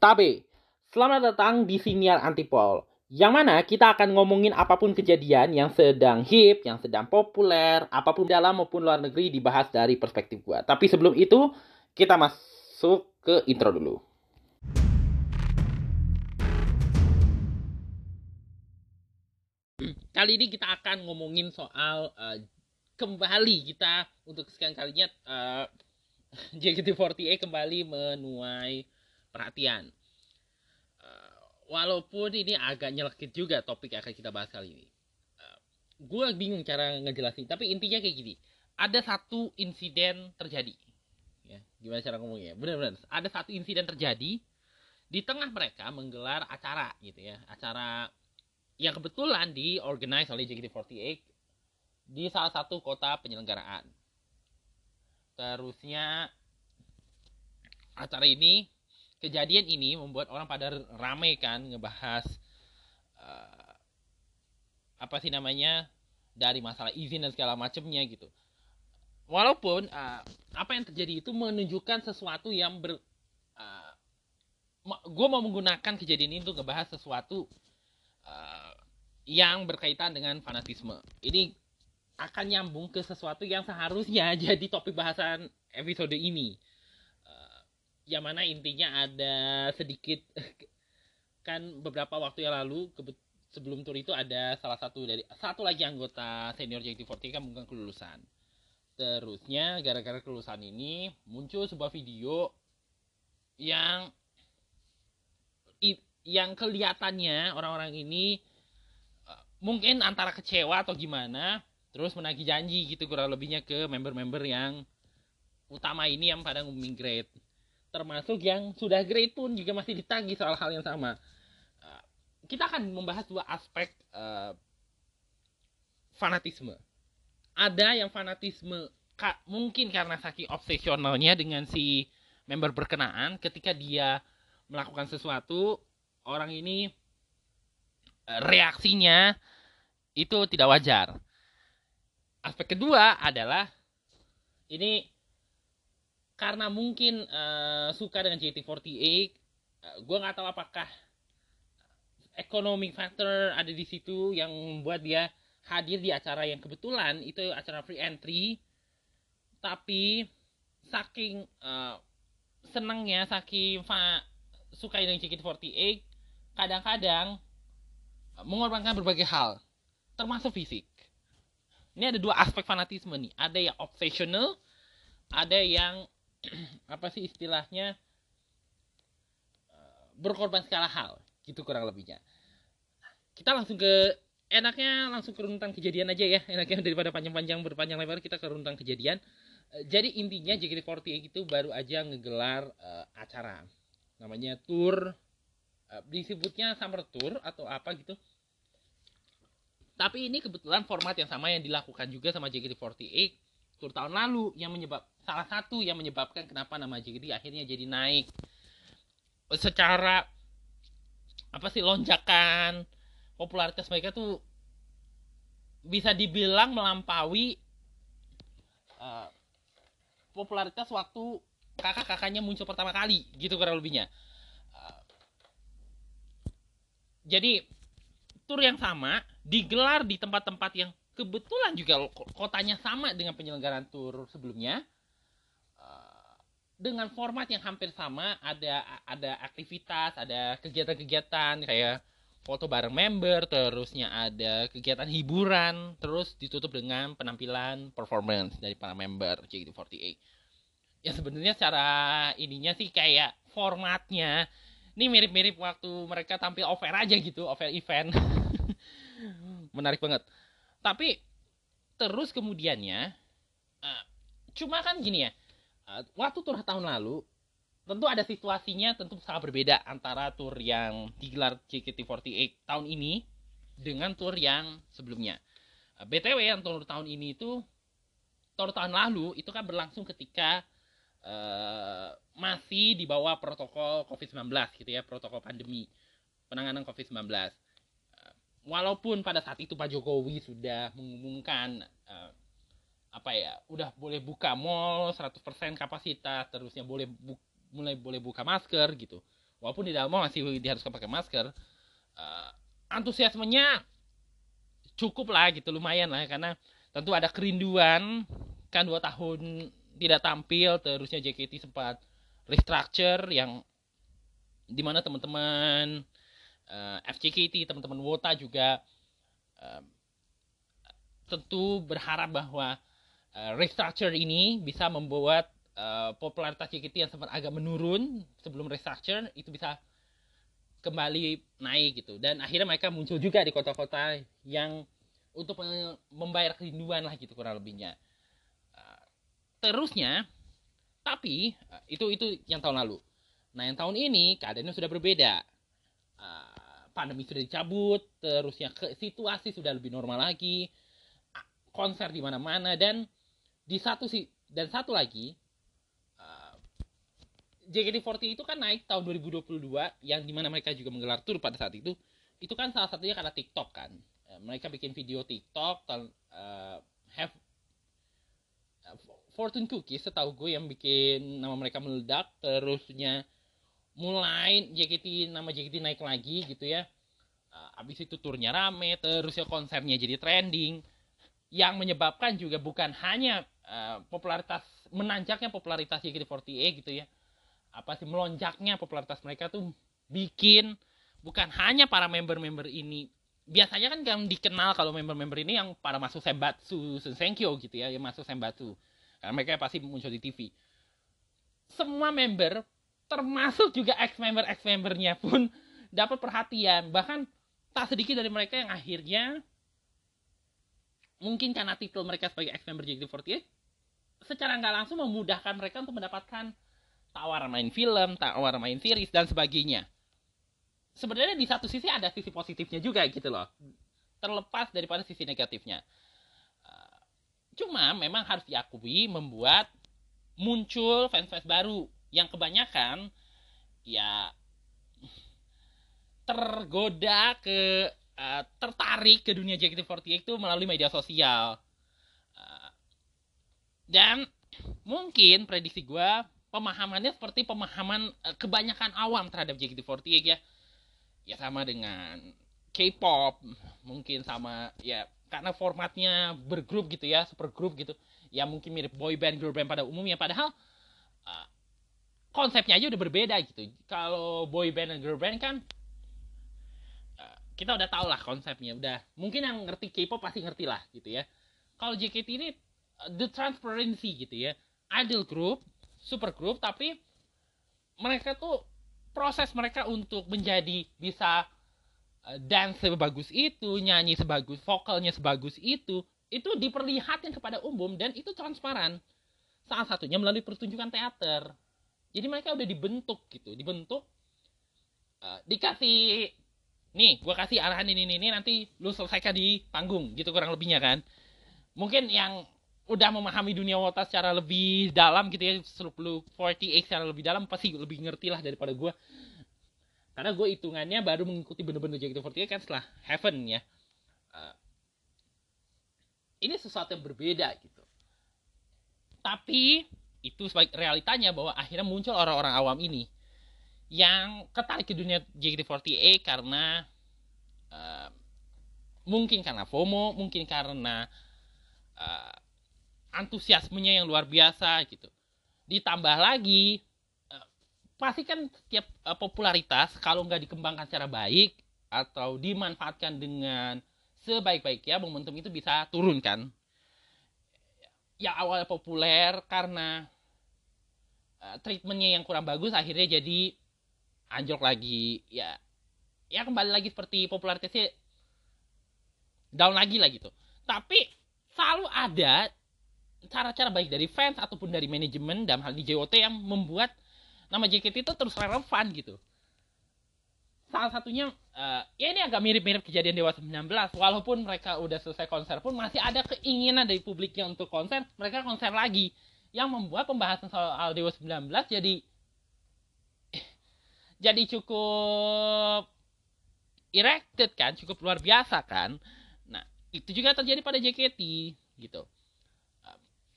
Tabe, selamat datang di Siniar Antipol. Yang mana kita akan ngomongin apa pun kejadian yang sedang hip, yang sedang populer, apa pun dalam maupun luar negeri dibahas dari perspektif gua. Tapi sebelum itu, kita masuk ke intro dulu. Kali ini kita akan ngomongin soal uh, kembali kita untuk sekian kalinya uh, JKT48 kembali menuai perhatian. Uh, walaupun ini agak nyelekit juga topik yang akan kita bahas kali ini. Uh, gue bingung cara ngejelasin, tapi intinya kayak gini. Ada satu insiden terjadi. Ya, gimana cara ngomongnya? Benar-benar. Ada satu insiden terjadi di tengah mereka menggelar acara gitu ya. Acara yang kebetulan diorganize oleh JKT48 di salah satu kota penyelenggaraan. Terusnya acara ini kejadian ini membuat orang pada rame kan ngebahas uh, apa sih namanya dari masalah izin dan segala macamnya gitu. Walaupun uh, apa yang terjadi itu menunjukkan sesuatu yang ber uh, gue mau menggunakan kejadian ini untuk ngebahas sesuatu uh, yang berkaitan dengan fanatisme. Ini akan nyambung ke sesuatu yang seharusnya jadi topik bahasan episode ini. Yang mana intinya ada sedikit kan beberapa waktu yang lalu sebelum tur itu ada salah satu dari satu lagi anggota senior JKT48 kan bukan kelulusan. Terusnya gara-gara kelulusan ini muncul sebuah video yang yang kelihatannya orang-orang ini mungkin antara kecewa atau gimana terus menagih janji gitu kurang lebihnya ke member-member yang utama ini yang pada ngumumin grade termasuk yang sudah grade pun juga masih ditagih soal hal yang sama uh, kita akan membahas dua aspek uh, fanatisme ada yang fanatisme mungkin karena saking obsesionalnya dengan si member berkenaan ketika dia melakukan sesuatu orang ini reaksinya itu tidak wajar. Aspek kedua adalah ini karena mungkin uh, suka dengan JT48, uh, gue nggak tahu apakah economic factor ada di situ yang membuat dia hadir di acara yang kebetulan itu acara free entry, tapi saking uh, senangnya, saking suka dengan JT48, kadang-kadang mengorbankan berbagai hal, termasuk fisik. Ini ada dua aspek fanatisme nih. Ada yang obsessional, ada yang apa sih istilahnya eh, berkorban segala hal, gitu kurang lebihnya. Kita langsung ke enaknya langsung ke runtutan kejadian aja ya. Enaknya daripada panjang-panjang berpanjang lebar kita ke runtutan kejadian. Eh, jadi intinya JKT48 itu baru aja ngegelar uh, acara namanya tour uh, disebutnya summer tour atau apa gitu tapi ini kebetulan format yang sama yang dilakukan juga sama JKT48 tour tahun lalu yang menyebab salah satu yang menyebabkan kenapa nama JKT akhirnya jadi naik. Secara apa sih lonjakan popularitas mereka tuh bisa dibilang melampaui uh, popularitas waktu kakak-kakaknya muncul pertama kali gitu kurang lebihnya. Uh, jadi tour yang sama digelar di tempat-tempat yang kebetulan juga kotanya sama dengan penyelenggaraan tour sebelumnya dengan format yang hampir sama ada ada aktivitas ada kegiatan-kegiatan kayak foto bareng member terusnya ada kegiatan hiburan terus ditutup dengan penampilan performance dari para member JKT48 ya sebenarnya secara ininya sih kayak formatnya ini mirip-mirip waktu mereka tampil over aja gitu over event. Menarik banget. Tapi terus kemudiannya uh, cuma kan gini ya waktu tur tahun lalu tentu ada situasinya tentu sangat berbeda antara tur yang digelar JKT48 tahun ini dengan tur yang sebelumnya. Uh, btw yang tur tahun ini itu tur tahun lalu itu kan berlangsung ketika uh, masih di bawah protokol COVID-19 gitu ya protokol pandemi penanganan COVID-19 walaupun pada saat itu Pak Jokowi sudah mengumumkan uh, apa ya udah boleh buka mall 100% kapasitas terusnya boleh bu mulai boleh buka masker gitu. Walaupun di dalam mall masih diharuskan pakai masker uh, antusiasmenya cukup lah gitu lumayan lah karena tentu ada kerinduan kan dua tahun tidak tampil terusnya JKT sempat restructure yang di mana teman-teman uh, FJKT teman-teman Wota juga uh, tentu berharap bahwa uh, restructure ini bisa membuat uh, popularitas JKT yang sempat agak menurun sebelum restructure itu bisa kembali naik gitu. Dan akhirnya mereka muncul juga di kota-kota yang untuk membayar kerinduan lah gitu kurang lebihnya. Terusnya tapi eh, itu itu yang tahun lalu. Nah yang tahun ini keadaannya sudah berbeda. Pandemi sudah dicabut terusnya ke situasi sudah lebih normal lagi. Konser di mana-mana dan di satu sih dan satu lagi uh, JKT48 itu kan naik tahun 2022 yang di mana mereka juga menggelar tour pada saat itu. Itu kan salah satunya karena TikTok kan. Mereka bikin video TikTok uh, have Fortune Cookies setahu gue yang bikin nama mereka meledak terusnya mulai JKT nama JKT naik lagi gitu ya. Uh, abis itu turnya rame terusnya konsernya jadi trending. Yang menyebabkan juga bukan hanya uh, popularitas menanjaknya popularitas JKT48 gitu ya apa sih melonjaknya popularitas mereka tuh bikin bukan hanya para member-member ini biasanya kan yang dikenal kalau member-member ini yang para masuk Sembatsu Sensenkyo gitu ya yang masuk Sembatsu karena mereka pasti muncul di TV. Semua member, termasuk juga ex-member ex-membernya pun dapat perhatian. Bahkan tak sedikit dari mereka yang akhirnya mungkin karena titel mereka sebagai ex-member JKT48 secara nggak langsung memudahkan mereka untuk mendapatkan tawaran main film, tawaran main series dan sebagainya. Sebenarnya di satu sisi ada sisi positifnya juga gitu loh. Terlepas daripada sisi negatifnya. Cuma memang harus diakui membuat muncul fans-fans baru yang kebanyakan ya tergoda ke uh, tertarik ke dunia JKT48 itu melalui media sosial. Dan mungkin prediksi gue pemahamannya seperti pemahaman uh, kebanyakan awam terhadap JKT48 ya. Ya sama dengan K-pop, mungkin sama ya karena formatnya bergrup gitu ya super grup gitu. Ya mungkin mirip boy band girl band pada umumnya. Padahal uh, konsepnya aja udah berbeda gitu. Kalau boy band dan girl band kan uh, kita udah tau lah konsepnya. Udah mungkin yang ngerti K-pop pasti ngerti lah gitu ya. Kalau JKT ini the transparency gitu ya idol group super group tapi mereka tuh proses mereka untuk menjadi bisa Eh, dance sebagus itu, nyanyi sebagus, vokalnya sebagus itu, itu diperlihatkan kepada umum dan itu transparan. Salah satunya melalui pertunjukan teater. Jadi mereka udah dibentuk gitu, dibentuk, uh, dikasih, nih, gue kasih arahan ini, ini, ini, nanti lu selesaikan di panggung, gitu kurang lebihnya kan. Mungkin yang udah memahami dunia wota secara lebih dalam gitu ya, lu 48 secara lebih dalam pasti lebih ngerti lah daripada gue karena gue hitungannya baru mengikuti bener-bener JKT48 kan setelah Heaven ya. Uh, ini sesuatu yang berbeda gitu. Tapi itu sebagai realitanya bahwa akhirnya muncul orang-orang awam ini yang ketarik ke dunia JKT48 karena uh, mungkin karena FOMO, mungkin karena uh, antusiasmenya yang luar biasa gitu. Ditambah lagi pasti kan setiap uh, popularitas kalau nggak dikembangkan secara baik atau dimanfaatkan dengan sebaik-baiknya momentum itu bisa turun kan. Ya awalnya populer karena uh, treatmentnya yang kurang bagus akhirnya jadi anjlok lagi ya. Ya kembali lagi seperti popularitasnya down lagi lah gitu. Tapi selalu ada cara-cara baik dari fans ataupun dari manajemen dalam hal di JOT yang membuat nama JKT itu terus relevan gitu. Salah satunya uh, ya ini agak mirip-mirip kejadian Dewa 19 walaupun mereka udah selesai konser pun masih ada keinginan dari publiknya untuk konser mereka konser lagi. Yang membuat pembahasan soal Dewa 19 jadi jadi cukup erected kan cukup luar biasa kan. Nah itu juga terjadi pada JKT gitu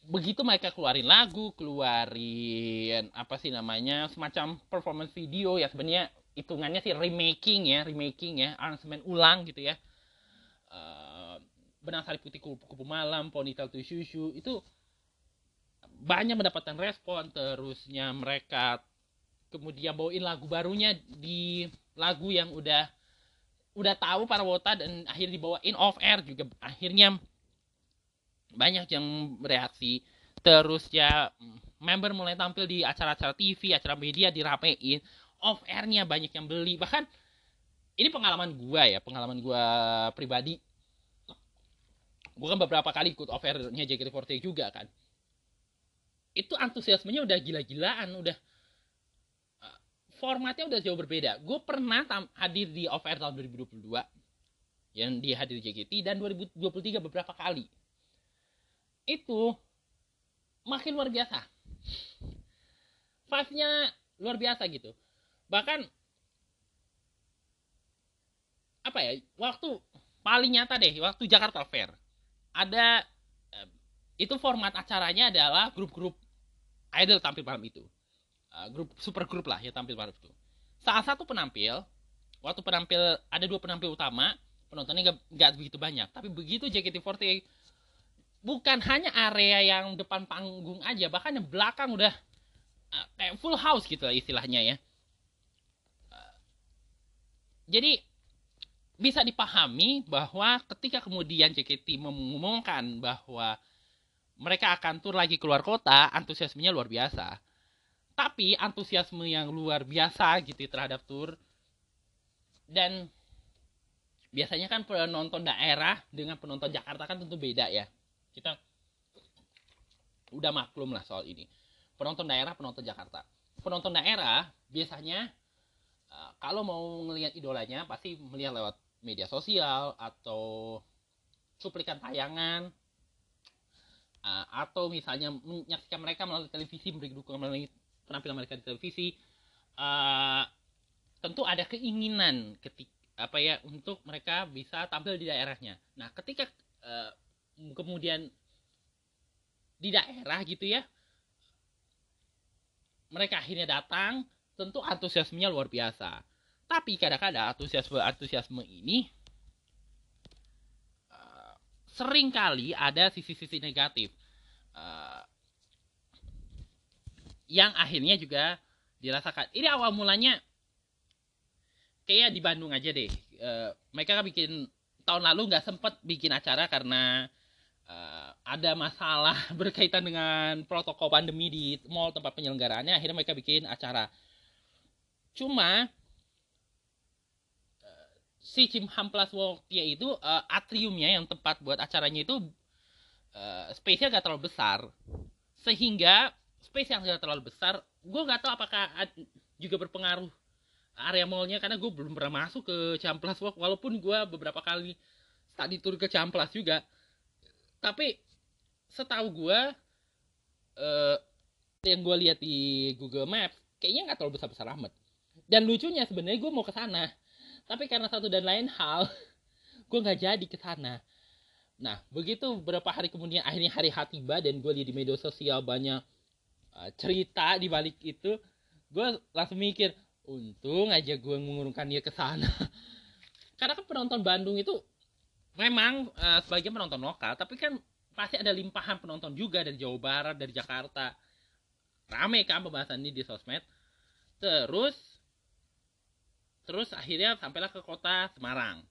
begitu mereka keluarin lagu, keluarin apa sih namanya semacam performance video ya sebenarnya hitungannya sih remaking ya remaking ya aransemen ulang gitu ya. Uh, benang sari putih kupu, kupu malam ponytail to shushu itu banyak mendapatkan respon terusnya mereka kemudian bawain lagu barunya di lagu yang udah udah tahu para wota dan akhirnya dibawain off air juga akhirnya banyak yang bereaksi. Terus ya member mulai tampil di acara-acara TV acara media dirapein off airnya banyak yang beli. Bahkan ini pengalaman gua ya pengalaman gua pribadi. Gua kan beberapa kali ikut off airnya JKT48 juga kan. Itu antusiasmenya udah gila-gilaan udah uh, formatnya udah jauh berbeda. Gue pernah hadir di off air tahun 2022 yang dihadir JKT dan 2023 beberapa kali itu makin luar biasa. Vibe-nya luar biasa gitu. Bahkan apa ya waktu paling nyata deh waktu Jakarta Fair ada itu format acaranya adalah grup-grup idol tampil malam itu. Uh, grup super grup lah ya tampil malam itu. Salah satu penampil waktu penampil ada dua penampil utama penontonnya nggak begitu banyak. Tapi begitu JKT48 bukan hanya area yang depan panggung aja bahkan yang belakang udah uh, kayak full house gitu lah istilahnya ya jadi bisa dipahami bahwa ketika kemudian JKT mengumumkan bahwa mereka akan tur lagi keluar kota, antusiasmenya luar biasa. Tapi antusiasme yang luar biasa gitu terhadap tur dan biasanya kan penonton daerah dengan penonton Jakarta kan tentu beda ya. Kita udah maklum lah soal ini. Penonton daerah, penonton Jakarta. Penonton daerah biasanya Eh, kalau mau ngelihat idolanya pasti melihat lewat media sosial atau cuplikan tayangan uh, atau misalnya menyaksikan mereka melalui televisi memberi dukungan melalui penampilan mereka di televisi uh, tentu ada keinginan ketik apa ya untuk mereka bisa tampil di daerahnya nah ketika kemudian di daerah gitu ya mereka akhirnya datang tentu antusiasmenya luar biasa. Tapi kadang-kadang antusiasme-antusiasme ini uh, sering kali ada sisi-sisi negatif uh, yang akhirnya juga dirasakan. Ini awal mulanya kayak di Bandung aja deh. Uh, mereka kan bikin tahun lalu nggak sempet bikin acara karena uh, ada masalah berkaitan dengan protokol pandemi di mall tempat penyelenggaraannya. Akhirnya mereka bikin acara cuma uh, si Jim Hamplas Walkia itu uh, atriumnya yang tempat buat acaranya itu uh, space-nya gak terlalu besar sehingga space yang gak terlalu besar gue gak tahu apakah juga berpengaruh area mallnya karena gue belum pernah masuk ke Ciamplas Walk walaupun gue beberapa kali tadi tur ke Ciamplas juga tapi setahu gue uh, yang gue lihat di Google Maps kayaknya nggak terlalu besar besar amat. Dan lucunya sebenarnya gue mau ke sana. Tapi karena satu dan lain hal gue nggak jadi ke sana. Nah begitu beberapa hari kemudian akhirnya hari H tiba dan gue lihat di media sosial banyak uh, cerita di balik itu gue langsung mikir untung aja gue mengurungkan dia ke sana. Karena kan penonton Bandung itu memang uh, sebagian penonton lokal tapi kan pasti ada limpahan penonton juga dari Jawa Barat dari Jakarta. Rame kan pembahasan ini di sosmed. Terus terus akhirnya sampailah ke kota Semarang.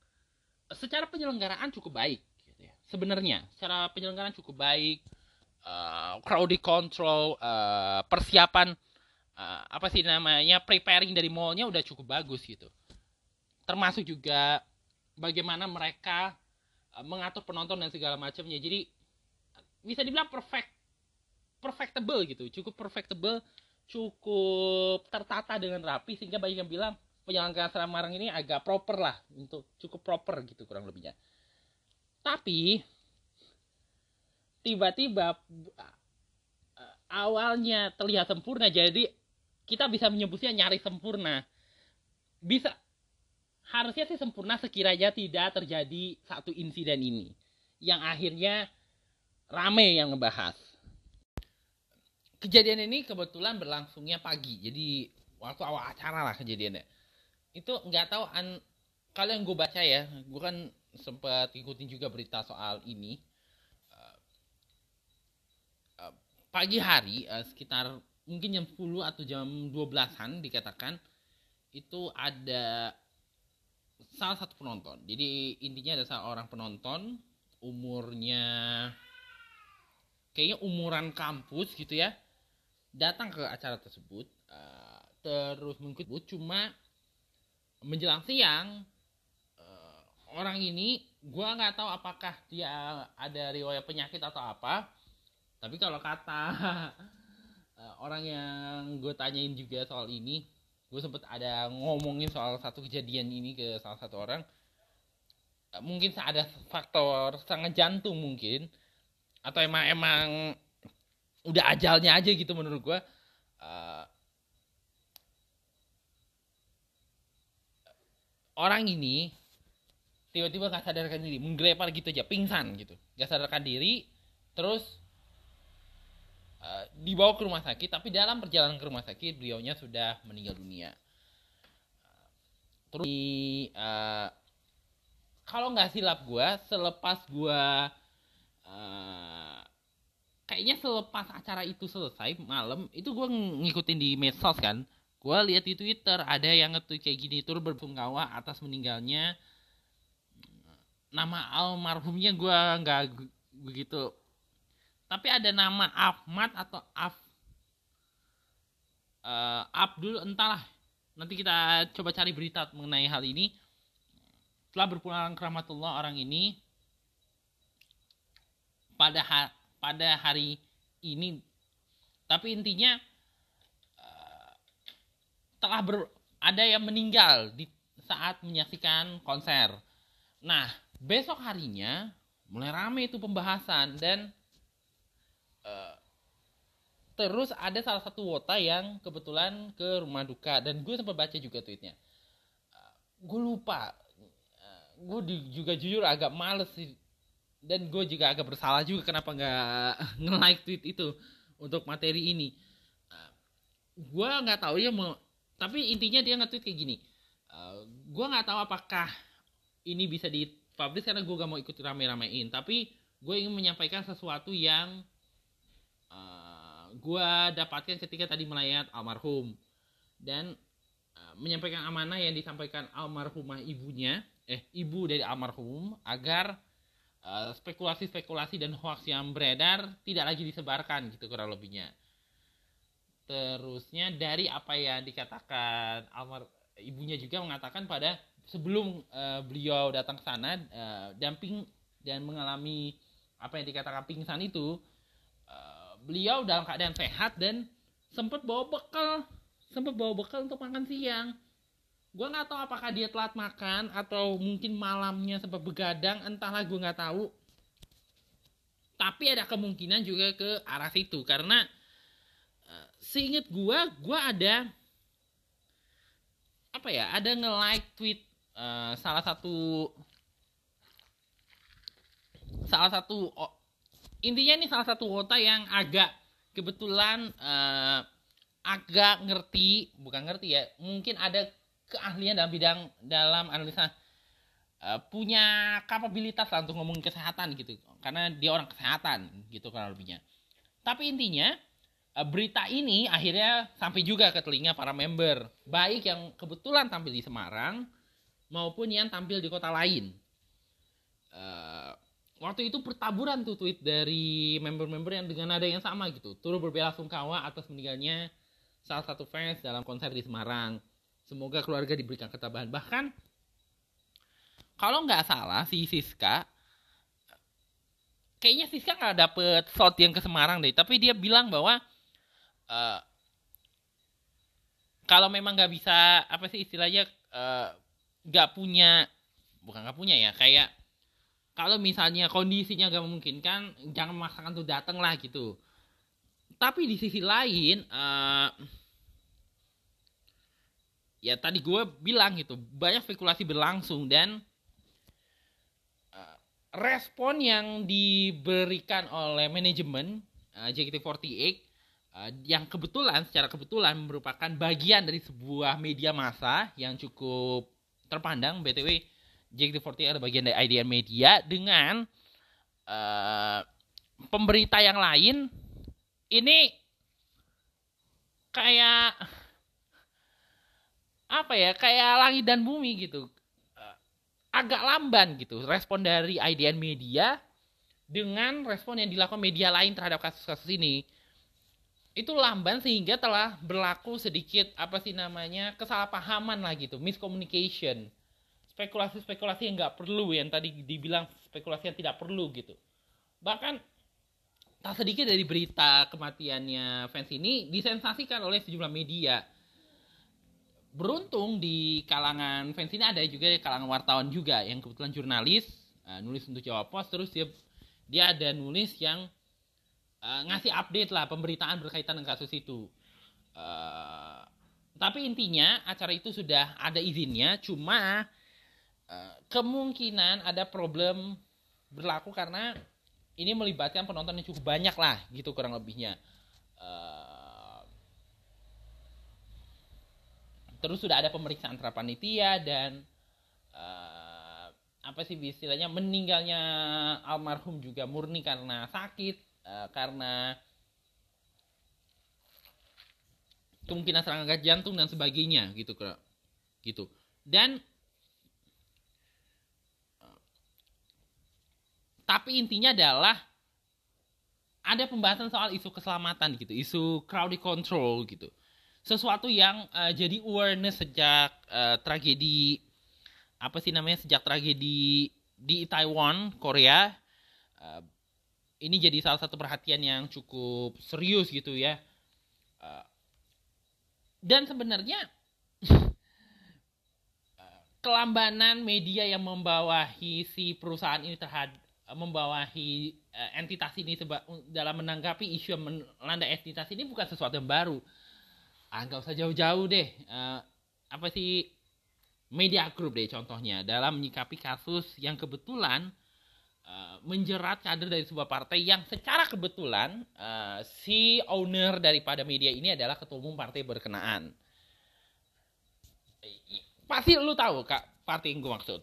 Secara penyelenggaraan cukup baik gitu ya. sebenarnya secara penyelenggaraan cukup baik uh, crowd control uh, persiapan uh, apa sih namanya preparing dari mallnya udah cukup bagus gitu. Termasuk juga bagaimana mereka mengatur penonton dan segala macamnya jadi bisa dibilang perfect perfectable gitu cukup perfectable cukup tertata dengan rapi sehingga banyak yang bilang penyelenggaraan Semarang ini agak proper lah untuk cukup proper gitu kurang lebihnya. Tapi tiba-tiba awalnya terlihat sempurna jadi kita bisa menyebutnya nyari sempurna. Bisa harusnya sih sempurna sekiranya tidak terjadi satu insiden ini yang akhirnya rame yang ngebahas. Kejadian ini kebetulan berlangsungnya pagi, jadi waktu awal acara lah kejadiannya itu nggak tahu an kalau yang gue baca ya gue kan sempat ikutin juga berita soal ini uh, uh, pagi hari uh, sekitar mungkin jam 10 atau jam 12-an dikatakan itu ada salah satu penonton. Jadi intinya ada seorang penonton umurnya kayaknya umuran kampus gitu ya datang ke acara tersebut uh, terus mengikut cuma menjelang siang uh, orang ini gua nggak tahu apakah dia ada riwayat penyakit atau apa tapi kalau kata uh, orang yang gue tanyain juga soal ini gue sempet ada ngomongin soal satu kejadian ini ke salah satu orang. Mungkin ada faktor sangat jantung mungkin atau emang emang udah ajalnya aja gitu menurut gue uh, orang ini tiba-tiba gak sadarkan diri menggrepar gitu aja pingsan gitu. Gak sadarkan diri terus Eh, dibawa ke rumah sakit tapi dalam perjalanan ke rumah sakit beliaunya sudah meninggal dunia. Terus di, uh, kalau nggak silap gue selepas gue uh, kayaknya selepas acara itu selesai malam itu gue ngikutin di medsos kan. Gue lihat di twitter ada yang ngetweet kayak gini tur bersungkawa atas meninggalnya nama almarhumnya gue nggak begitu tapi ada nama Ahmad atau Af uh, Abdul entahlah. Nanti kita coba cari berita mengenai hal ini. Setelah berpulang ke rahmatullah orang ini. Pada ha pada hari ini. Tapi intinya uh, telah ber ada yang meninggal di saat menyaksikan konser. Nah besok harinya mulai rame itu pembahasan dan Eh, terus ada salah satu wota yang kebetulan ke rumah duka dan gue sempat baca juga tweetnya. Uh, gue lupa. Uh, gue juga jujur agak males sih. Dan gue juga agak bersalah juga kenapa nggak nge-like tweet itu untuk materi ini. Uh, gue nggak tahu ya mau tapi intinya dia nge-tweet kayak gini. Uh, gue nggak tahu apakah ini bisa dipublish karena gue gak mau ikut rame-ramein. Tapi gue ingin menyampaikan sesuatu yang uh, eh, gue dapatkan ketika tadi melayat almarhum. Dan uh, menyampaikan amanah yang disampaikan almarhumah ibunya eh ibu dari almarhum agar uh, spekulasi-spekulasi dan hoax yang beredar tidak lagi disebarkan gitu kurang lebihnya. Terusnya dari apa yang dikatakan almar ibunya juga mengatakan pada sebelum uh, beliau datang ke sana uh, dan mengalami apa yang dikatakan pingsan itu beliau dalam keadaan sehat dan sempat bawa bekal sempat bawa bekal untuk makan siang. Gue nggak tahu apakah dia telat makan atau mungkin malamnya sempat begadang entahlah gue nggak tahu. Tapi ada kemungkinan juga ke arah situ karena uh, seinget gue gue ada apa ya ada nge like tweet uh, salah satu salah satu intinya ini salah satu wota yang agak kebetulan uh, agak ngerti bukan ngerti ya mungkin ada keahlian dalam bidang dalam analisa uh, punya kapabilitas lah untuk ngomongin kesehatan gitu. Karena dia orang kesehatan gitu kurang lebihnya. Tapi intinya uh, berita ini akhirnya sampai juga ke telinga para member. Baik yang kebetulan tampil di Semarang maupun yang tampil di kota lain waktu itu pertaburan tuh tweet dari member-member yang dengan nada yang sama gitu. Turut berbela sungkawa atas meninggalnya salah satu fans dalam konser di Semarang. Semoga keluarga diberikan ketabahan. Bahkan kalau nggak salah si Siska kayaknya Siska nggak dapet shot yang ke Semarang deh. Tapi dia bilang bahwa uh, kalau memang nggak bisa apa sih istilahnya eh, nggak uh, punya bukan nggak punya ya kayak kalau misalnya kondisinya gak memungkinkan jangan memaksakan tuh datang lah gitu. Tapi di sisi lain uh, ya tadi gue bilang gitu banyak spekulasi berlangsung dan uh, respon yang diberikan oleh manajemen uh, JKT48 uh, yang kebetulan secara kebetulan merupakan bagian dari sebuah media massa yang cukup terpandang btw JKT48 ada bagian dari IDN Media dengan uh, pemberita yang lain. Ini kayak apa ya kayak langit dan bumi gitu. Uh, agak lamban gitu respon dari IDN Media dengan respon yang dilakukan media lain terhadap kasus-kasus ini. Itu lamban sehingga telah berlaku sedikit apa sih namanya kesalahpahaman lah gitu miscommunication spekulasi-spekulasi yang nggak perlu yang tadi dibilang spekulasi yang tidak perlu gitu bahkan tak sedikit dari berita kematiannya fans ini disensasikan oleh sejumlah media beruntung di kalangan fans ini ada juga di kalangan wartawan juga yang kebetulan jurnalis uh, nulis untuk Jawa Post terus dia dia ada nulis yang uh, ngasih update lah pemberitaan berkaitan dengan kasus itu. Uh, tapi intinya acara itu sudah ada izinnya, cuma uh, kemungkinan ada problem berlaku karena ini melibatkan penonton yang cukup banyak lah gitu kurang lebihnya. Uh, terus sudah ada pemeriksaan terhadap panitia dan uh, apa sih istilahnya meninggalnya almarhum juga murni karena sakit karena kemungkinan serangan jantung dan sebagainya gitu gitu dan tapi intinya adalah ada pembahasan soal isu keselamatan gitu isu crowd control gitu. Sesuatu yang uh, jadi awareness sejak uh, tragedi apa sih namanya sejak tragedi di Taiwan Korea uh, ini jadi salah satu perhatian yang cukup serius gitu ya. Uh, dan sebenarnya kelambanan media yang membawahi si perusahaan ini terhadap membawahi uh, entitas ini seba, dalam menanggapi isu yang melanda entitas ini bukan sesuatu yang baru. Ah, nggak usah jauh-jauh deh. Uh, apa sih media group deh contohnya dalam menyikapi kasus yang kebetulan uh, menjerat kader dari sebuah partai yang secara kebetulan uh, si owner daripada media ini adalah ketua umum partai berkenaan. Pasti lu tahu kak partai yang gue maksud.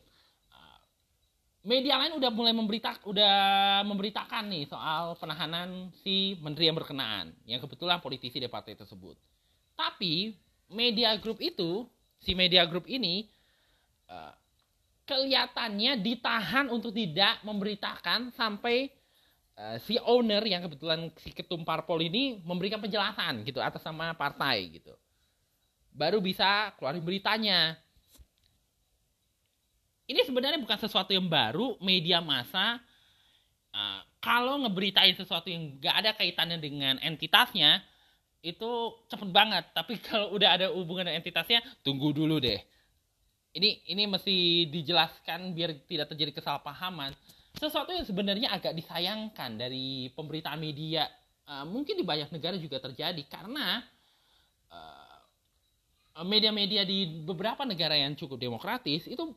Media lain udah mulai memberita udah memberitakan nih soal penahanan si menteri yang berkenaan yang kebetulan politisi dari partai tersebut. Tapi media group itu si media group ini Eh, kelihatannya ditahan untuk tidak memberitakan sampai uh, si owner yang kebetulan si ketum parpol ini memberikan penjelasan gitu atas nama partai gitu. Baru bisa keluarin beritanya. Ini sebenarnya bukan sesuatu yang baru, media massa uh, kalau ngeberitain sesuatu yang gak ada kaitannya dengan entitasnya itu cepet banget. Tapi kalau udah ada hubungan dengan entitasnya, tunggu dulu deh ini ini mesti dijelaskan biar tidak terjadi kesalahpahaman sesuatu yang sebenarnya agak disayangkan dari pemberitaan media uh, mungkin di banyak negara juga terjadi karena uh, media-media di beberapa negara yang cukup demokratis itu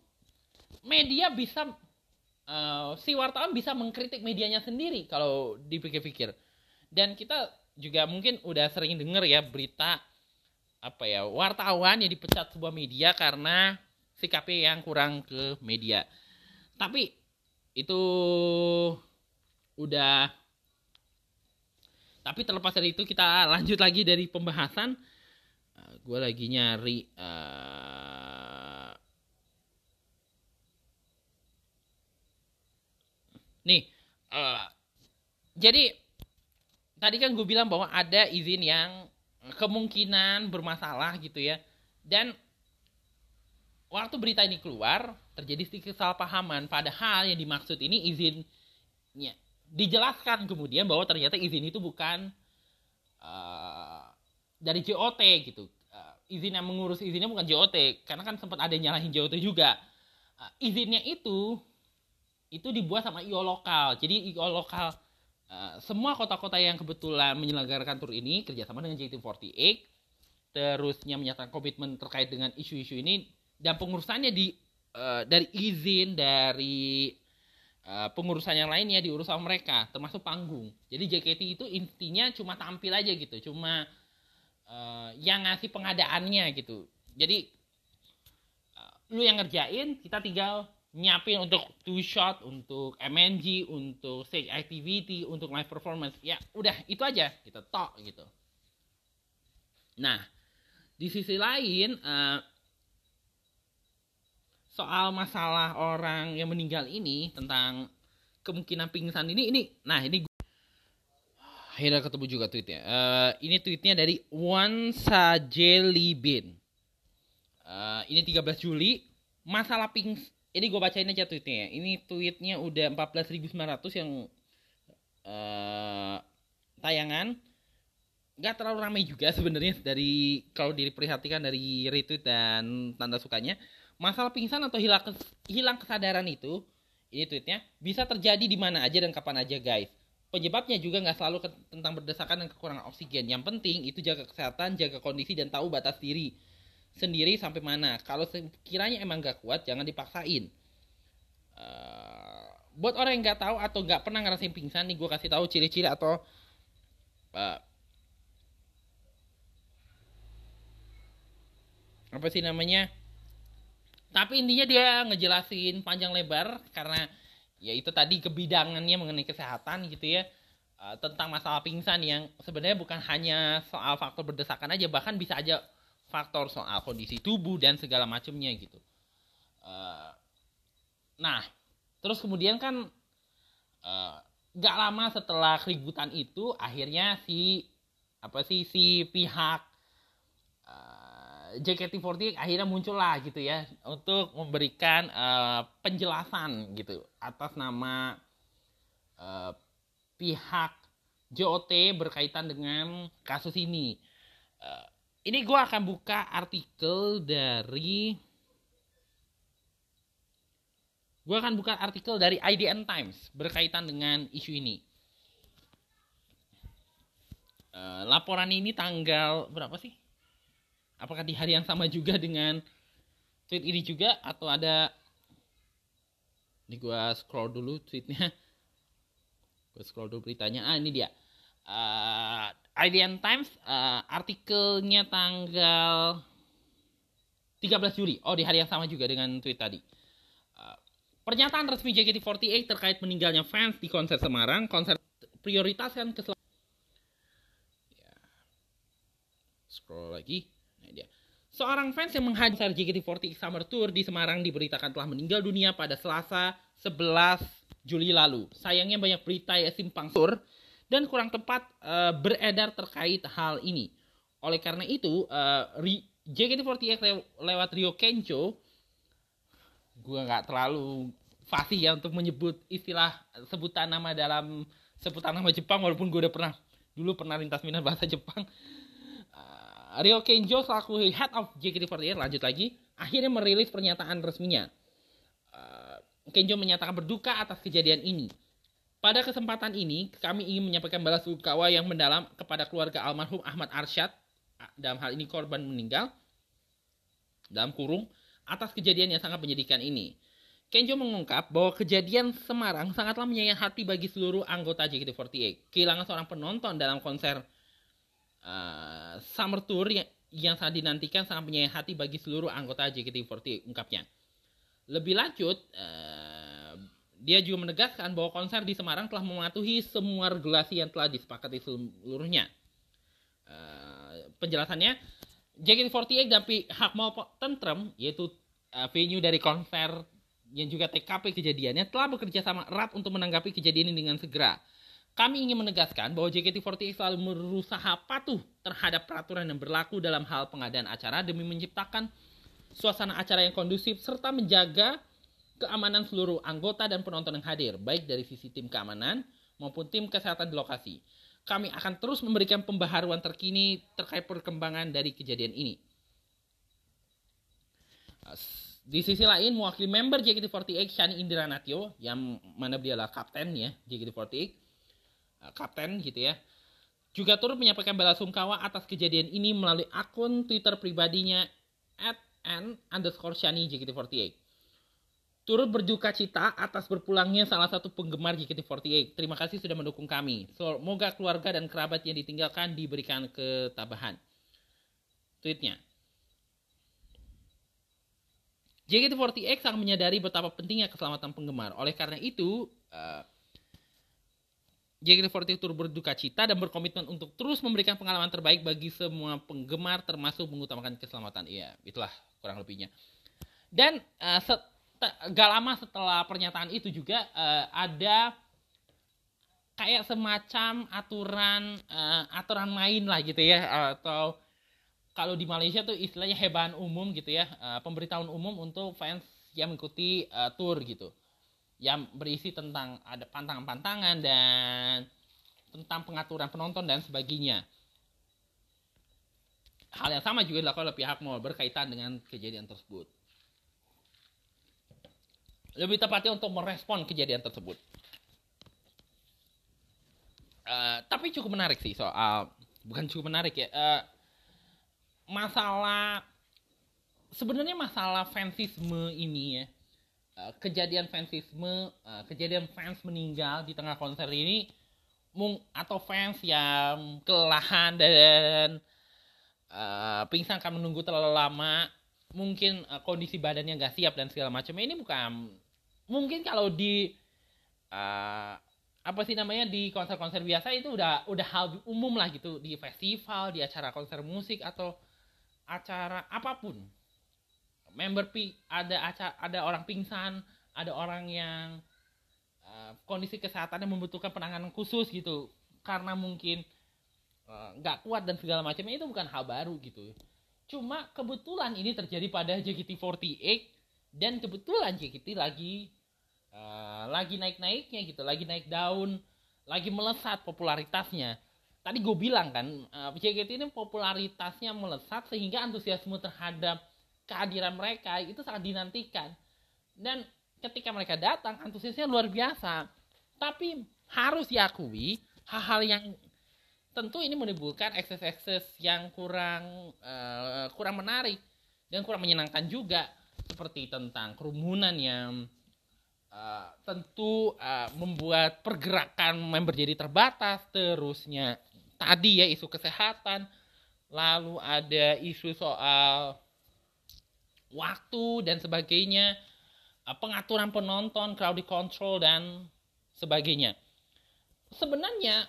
media bisa uh, si wartawan bisa mengkritik medianya sendiri kalau dipikir-pikir dan kita juga mungkin udah sering dengar ya berita apa ya wartawan yang dipecat sebuah media karena sikapnya yang kurang ke media. Tapi itu udah tapi terlepas dari itu kita lanjut lagi dari pembahasan uh, eh, gue lagi nyari uh, nih uh, jadi tadi kan gue bilang bahwa ada izin yang kemungkinan bermasalah gitu ya. Dan waktu berita ini keluar terjadi sedikit kesalahpahaman. Padahal yang dimaksud ini izinnya. Dijelaskan kemudian bahwa ternyata izin itu bukan uh, dari JOT gitu. Uh, izin yang mengurus izinnya bukan JOT karena kan sempat ada yang nyalahin JOT juga. Uh, izinnya itu itu dibuat sama IO lokal. Jadi IO lokal uh, semua kota-kota yang kebetulan menyelenggarakan tur ini kerjasama dengan JT48 terusnya menyatakan komitmen terkait dengan isu-isu ini dan pengurusannya di uh, dari izin dari uh, pengurusan yang lainnya diurus sama mereka termasuk panggung. Jadi JKT itu intinya cuma tampil aja gitu cuma uh, yang ngasih pengadaannya gitu. Jadi uh, lu yang ngerjain kita tinggal nyiapin untuk two shot, untuk MNG, untuk stage activity, untuk live performance. Ya, udah itu aja kita tok gitu. Nah, di sisi lain uh, soal masalah orang yang meninggal ini tentang kemungkinan pingsan ini ini nah ini akhirnya ketemu juga tweetnya uh, ini tweetnya dari Wan Sajelibin uh, ini 13 Juli masalah pingsan ini gue bacain aja tweetnya ya. Ini tweetnya udah 14.900 yang uh, tayangan. Gak terlalu ramai juga sebenarnya dari kalau diperhatikan dari retweet dan tanda sukanya. Masalah pingsan atau hilang kes, hilang kesadaran itu, ini tweetnya bisa terjadi di mana aja dan kapan aja guys. Penyebabnya juga nggak selalu ke, tentang berdesakan dan kekurangan oksigen. Yang penting itu jaga kesehatan, jaga kondisi dan tahu batas diri sendiri sampai mana. Kalau sekiranya emang gak kuat, jangan dipaksain. Uh, buat orang yang nggak tahu atau nggak pernah ngerasain pingsan nih, gue kasih tahu ciri-ciri atau uh, apa sih namanya? Tapi intinya dia ngejelasin panjang lebar karena ya itu tadi kebidangannya mengenai kesehatan gitu ya uh, tentang masalah pingsan yang sebenarnya bukan hanya soal faktor berdesakan aja bahkan bisa aja faktor soal kondisi tubuh dan segala macamnya gitu. Uh, nah, terus kemudian kan uh, gak lama setelah keributan itu akhirnya si apa sih si pihak uh, JKT48 akhirnya muncul lah gitu ya untuk memberikan penjelasan gitu atas nama pihak JOT berkaitan dengan kasus ini. Uh, ini gue akan buka artikel dari gue akan buka artikel dari IDN Times berkaitan dengan isu ini. Uh, laporan ini tanggal berapa sih? Apakah di hari yang sama juga dengan tweet ini juga atau ada? Ini gue scroll dulu tweetnya. Gue scroll dulu beritanya. Ah ini dia. Uh, IDN Times uh, artikelnya tanggal 13 Juli. Oh, di hari yang sama juga dengan tweet tadi. Uh, pernyataan resmi JKT48 terkait meninggalnya fans di konser Semarang, konser prioritaskan keselamatan. Ya. Scroll lagi. Nah, dia. Seorang fans yang menghadiri JKT48 Summer Tour di Semarang diberitakan telah meninggal dunia pada Selasa 11 Juli lalu. Sayangnya banyak berita ya simpang sur dan kurang tepat uh, beredar terkait hal ini. Oleh karena itu, uh, JKT48 lewat Rio Kencho, gue nggak terlalu fasih ya untuk menyebut istilah sebutan nama dalam sebutan nama Jepang walaupun gue udah pernah dulu pernah lintas minat bahasa Jepang. Uh, Rio Kenjo selaku head of JKT48 lanjut lagi akhirnya merilis pernyataan resminya. Kenjo menyatakan berduka atas kejadian ini. Pada kesempatan ini, kami ingin menyampaikan balas sungkawa yang mendalam kepada keluarga almarhum Ahmad Arsyad, dalam hal ini korban meninggal, dalam kurung, atas kejadian yang sangat menyedihkan ini. Kenjo mengungkap bahwa kejadian Semarang sangatlah menyayat hati bagi seluruh anggota JKT48. Kehilangan seorang penonton dalam konser uh, Summer Tour yang, yang sangat dinantikan sangat menyayat hati bagi seluruh anggota JKT48, ungkapnya. Lebih lanjut, dia juga menegaskan bahwa konser di Semarang telah mematuhi semua regulasi yang telah disepakati seluruhnya. Uh, penjelasannya, JKT48 dan pihak mau tentrem, yaitu uh, venue dari konser yang juga TKP kejadiannya, telah bekerja sama erat untuk menanggapi kejadian ini dengan segera. Kami ingin menegaskan bahwa JKT48 selalu berusaha patuh terhadap peraturan yang berlaku dalam hal pengadaan acara demi menciptakan suasana acara yang kondusif serta menjaga keamanan seluruh anggota dan penonton yang hadir, baik dari sisi tim keamanan maupun tim kesehatan di lokasi. Kami akan terus memberikan pembaharuan terkini terkait perkembangan dari kejadian ini. Di sisi lain, mewakili member JKT48 Shani Indira Natio, yang mana dia adalah kapten ya JKT48, eh, kapten gitu ya, juga turut menyampaikan bela sungkawa atas kejadian ini melalui akun Twitter pribadinya at n underscore Shani JKT48. Turut berduka cita atas berpulangnya salah satu penggemar JKT48. Terima kasih sudah mendukung kami. Semoga keluarga dan kerabat yang ditinggalkan diberikan ketabahan. Tweetnya. JKT48 sangat menyadari betapa pentingnya keselamatan penggemar. Oleh karena itu, uh, JKT48 turut berduka cita dan berkomitmen untuk terus memberikan pengalaman terbaik bagi semua penggemar termasuk mengutamakan keselamatan. Iya, itulah kurang lebihnya. Dan uh, set, gak lama setelah pernyataan itu juga uh, ada kayak semacam aturan uh, aturan main lah gitu ya atau kalau di Malaysia tuh istilahnya heban umum gitu ya uh, pemberitahuan umum untuk fans yang mengikuti uh, tour gitu. Yang berisi tentang ada pantangan-pantangan dan tentang pengaturan penonton dan sebagainya. Hal yang sama juga dilakukan oleh pihak mall berkaitan dengan kejadian tersebut lebih tepatnya untuk merespon kejadian tersebut. Uh, tapi cukup menarik sih soal bukan cukup menarik ya uh, masalah sebenarnya masalah fansisme ini ya uh, kejadian fansisme uh, kejadian fans meninggal di tengah konser ini mung atau fans yang kelelahan dan uh, pingsan akan menunggu terlalu lama mungkin uh, kondisi badannya nggak siap dan segala macam ini bukan mungkin kalau di uh, apa sih namanya di konser-konser biasa itu udah udah hal umum lah gitu. Di festival di acara konser musik atau acara apa pun. Member pi ada acara ada orang pingsan ada orang yang uh, kondisi kesehatannya membutuhkan penanganan khusus gitu. Karena mungkin nggak uh, kuat dan segala macamnya itu bukan hal baru gitu. Cuma kebetulan ini terjadi pada JKT48 dan kebetulan JKT lagi uh, lagi naik-naiknya gitu, lagi naik daun, lagi melesat popularitasnya. Tadi gue bilang kan, uh, eh, JKT ini popularitasnya melesat sehingga antusiasme terhadap kehadiran mereka itu sangat dinantikan. Dan ketika mereka datang, antusiasnya luar biasa. Tapi harus diakui hal-hal yang tentu ini menimbulkan ekses-ekses yang kurang uh, kurang menarik dan kurang menyenangkan juga seperti tentang kerumunan yang uh, tentu uh, membuat pergerakan member jadi terbatas. Terusnya tadi ya isu kesehatan lalu ada isu soal waktu dan sebagainya uh, pengaturan penonton crowd control dan sebagainya. Sebenarnya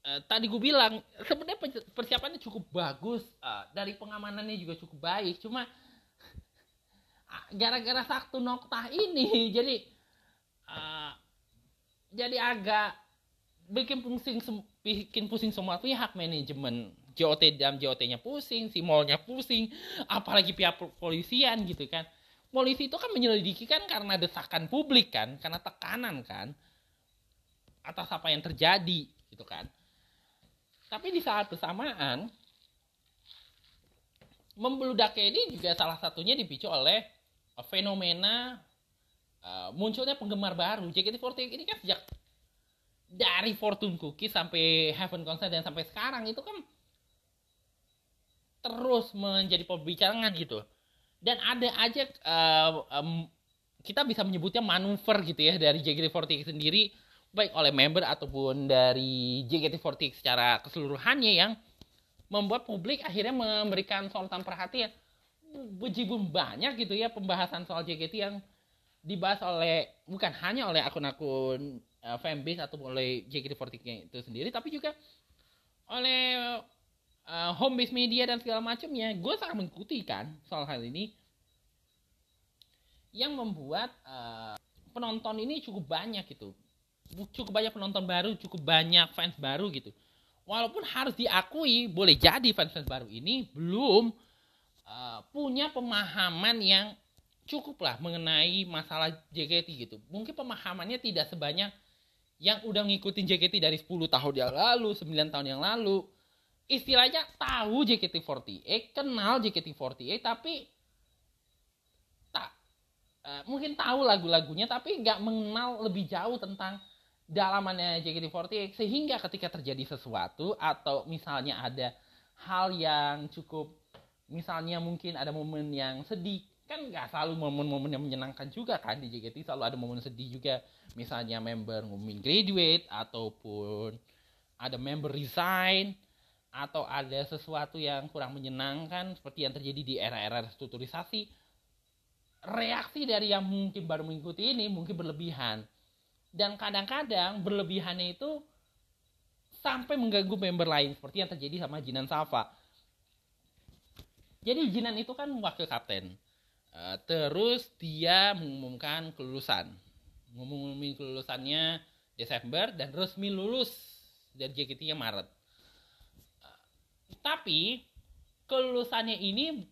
Uh, tadi gue bilang sebenarnya persiapannya cukup bagus uh, dari pengamanannya juga cukup baik. Cuma gara-gara satu noktah ini jadi uh, jadi agak bikin pusing bikin pusing semua pihak manajemen JOT dan JOT-nya pusing si mallnya pusing apalagi pihak polisian gitu kan. Polisi itu kan menyelidiki kan karena desakan publik kan karena tekanan kan atas apa yang terjadi gitu kan. Tapi di saat bersamaan, membeludaknya ini juga salah satunya dipicu oleh fenomena uh, munculnya penggemar baru. JKT48 ini kan sejak dari Fortune Cookie sampai Heaven Concert dan sampai sekarang itu kan terus menjadi pembicaraan gitu. Dan ada aja uh, um, kita bisa menyebutnya manuver gitu ya dari JKT48 sendiri baik oleh member ataupun dari JKT48 secara keseluruhannya yang membuat publik akhirnya memberikan sorotan perhatian bejibun banyak gitu ya pembahasan soal JKT yang dibahas oleh bukan hanya oleh akun-akun uh, fanbase atau oleh JKT48 itu sendiri tapi juga oleh uh, home base media dan segala macamnya. Gue sangat mengikuti kan soal hal ini. Yang membuat uh, penonton ini cukup banyak gitu. Cukup banyak penonton baru, cukup banyak fans baru gitu. Walaupun harus diakui, boleh jadi fans-fans baru ini belum uh, punya pemahaman yang cukup lah mengenai masalah JKT gitu. Mungkin pemahamannya tidak sebanyak yang udah ngikutin JKT dari 10 tahun yang lalu, 9 tahun yang lalu. Istilahnya tahu JKT48, kenal JKT48, tapi tak uh, mungkin tahu lagu-lagunya tapi nggak mengenal lebih jauh tentang dalamannya JKT48 sehingga ketika terjadi sesuatu atau misalnya ada hal yang cukup misalnya mungkin ada momen yang sedih kan nggak selalu momen-momen yang menyenangkan juga kan di JKT selalu ada momen sedih juga. Misalnya member ngumumin graduate ataupun ada member resign atau ada sesuatu yang kurang menyenangkan seperti yang terjadi di era-era restrukturisasi. Reaksi dari yang mungkin baru mengikuti ini mungkin berlebihan. Dan kadang-kadang berlebihannya itu sampai mengganggu member lain seperti yang terjadi sama Jinan Safa jadi Jinan itu kan wakil kapten Uh, terus dia mengumumkan kelulusan. Mengumumkan kelulusannya Desember dan resmi lulus dari JKT-nya Maret. Uh, tapi kelulusannya ini